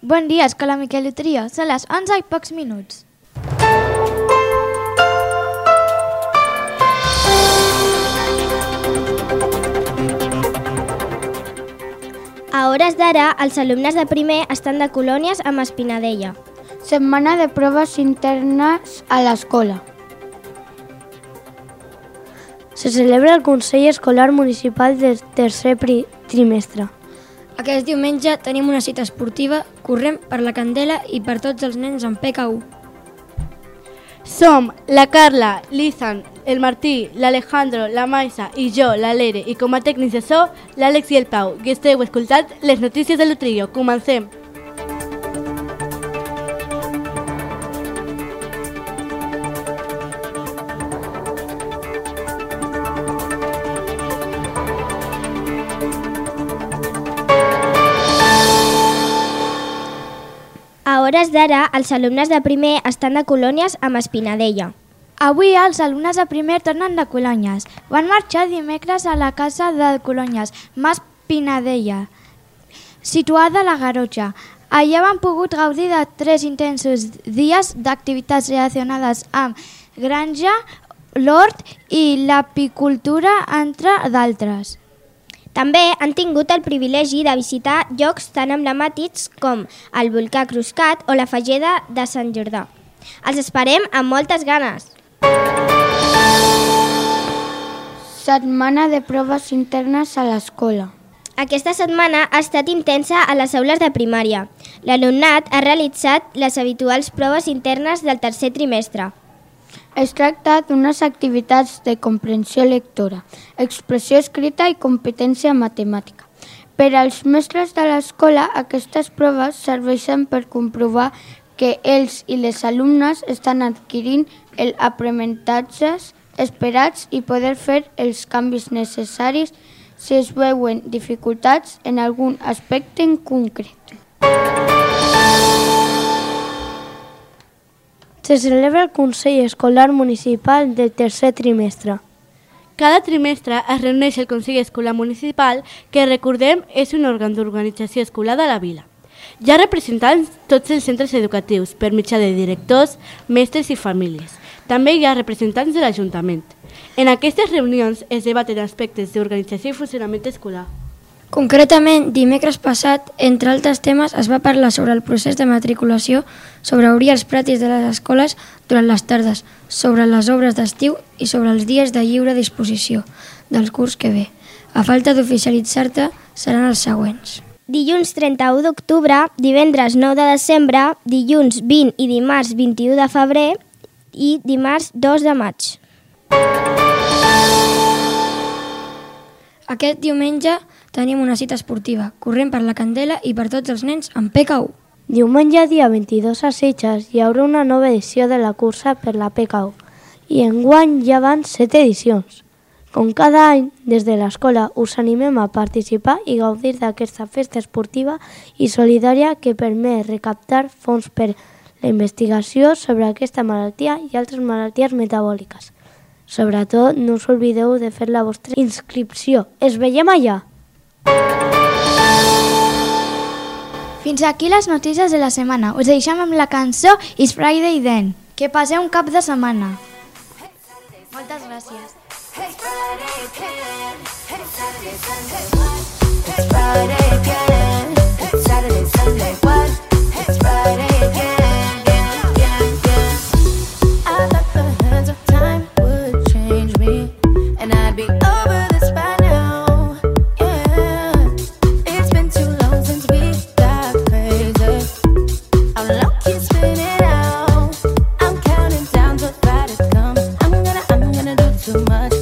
Bon dia, Escola Miquel Utria. Són les 11 i pocs minuts. A hores d'ara, els alumnes de primer estan de colònies amb Espinadella. Setmana de proves internes a l'escola. Se celebra el Consell Escolar Municipal del tercer trimestre. Aquest diumenge tenim una cita esportiva, correm per la Candela i per tots els nens amb PK1. Som la Carla, l'Izan, el Martí, l'Alejandro, la Maisa i jo, la Lere, i com a tècnics de so, l'Àlex i el Pau, i esteu escoltant les notícies de l'Utrillo. Comencem! Hores d'ara, els alumnes de primer estan de colònies amb Espinadella. Avui els alumnes de primer tornen de colònies. Van marxar dimecres a la casa de colònies, Mas Pinadella, situada a la Garotxa. Allà van pogut gaudir de tres intensos dies d'activitats relacionades amb granja, l'hort i l'apicultura, entre d'altres. També han tingut el privilegi de visitar llocs tan emblemàtics com el volcà Cruscat o la Fageda de Sant Jordà. Els esperem amb moltes ganes. Setmana de proves internes a l'escola. Aquesta setmana ha estat intensa a les aules de primària. L'alumnat ha realitzat les habituals proves internes del tercer trimestre. Es tracta d'unes activitats de comprensió lectora, expressió escrita i competència matemàtica. Per als mestres de l'escola, aquestes proves serveixen per comprovar que ells i les alumnes estan adquirint els aprenentatges esperats i poder fer els canvis necessaris si es veuen dificultats en algun aspecte en concret. Se celebra el Consell Escolar Municipal del tercer trimestre. Cada trimestre es reuneix el Consell Escolar Municipal, que recordem és un òrgan d'organització escolar de la vila. Hi ha representants tots els centres educatius per mitjà de directors, mestres i famílies. També hi ha representants de l'Ajuntament. En aquestes reunions es debaten aspectes d'organització i funcionament escolar. Concretament, dimecres passat, entre altres temes, es va parlar sobre el procés de matriculació, sobre obrir els pratis de les escoles durant les tardes, sobre les obres d'estiu i sobre els dies de lliure disposició del curs que ve. A falta d'oficialitzar-te, seran els següents. Dilluns 31 d'octubre, divendres 9 de desembre, dilluns 20 i dimarts 21 de febrer i dimarts 2 de maig. Aquest diumenge tenim una cita esportiva, corrent per la Candela i per tots els nens amb PK1. Diumenge, dia 22 a Sitges, hi haurà una nova edició de la cursa per la PKU i enguany ja van set edicions. Com cada any, des de l'escola us animem a participar i gaudir d'aquesta festa esportiva i solidària que permet recaptar fons per la investigació sobre aquesta malaltia i altres malalties metabòliques. Sobretot, no us oblideu de fer la vostra inscripció. Es veiem allà! Fins aquí les notícies de la setmana. Us deixem amb la cançó It's Friday Then. Que passeu un cap de setmana. Moltes gràcies. It's Friday again. It's Saturday, Sunday? It's Friday again. It's Saturday, Sunday, too much.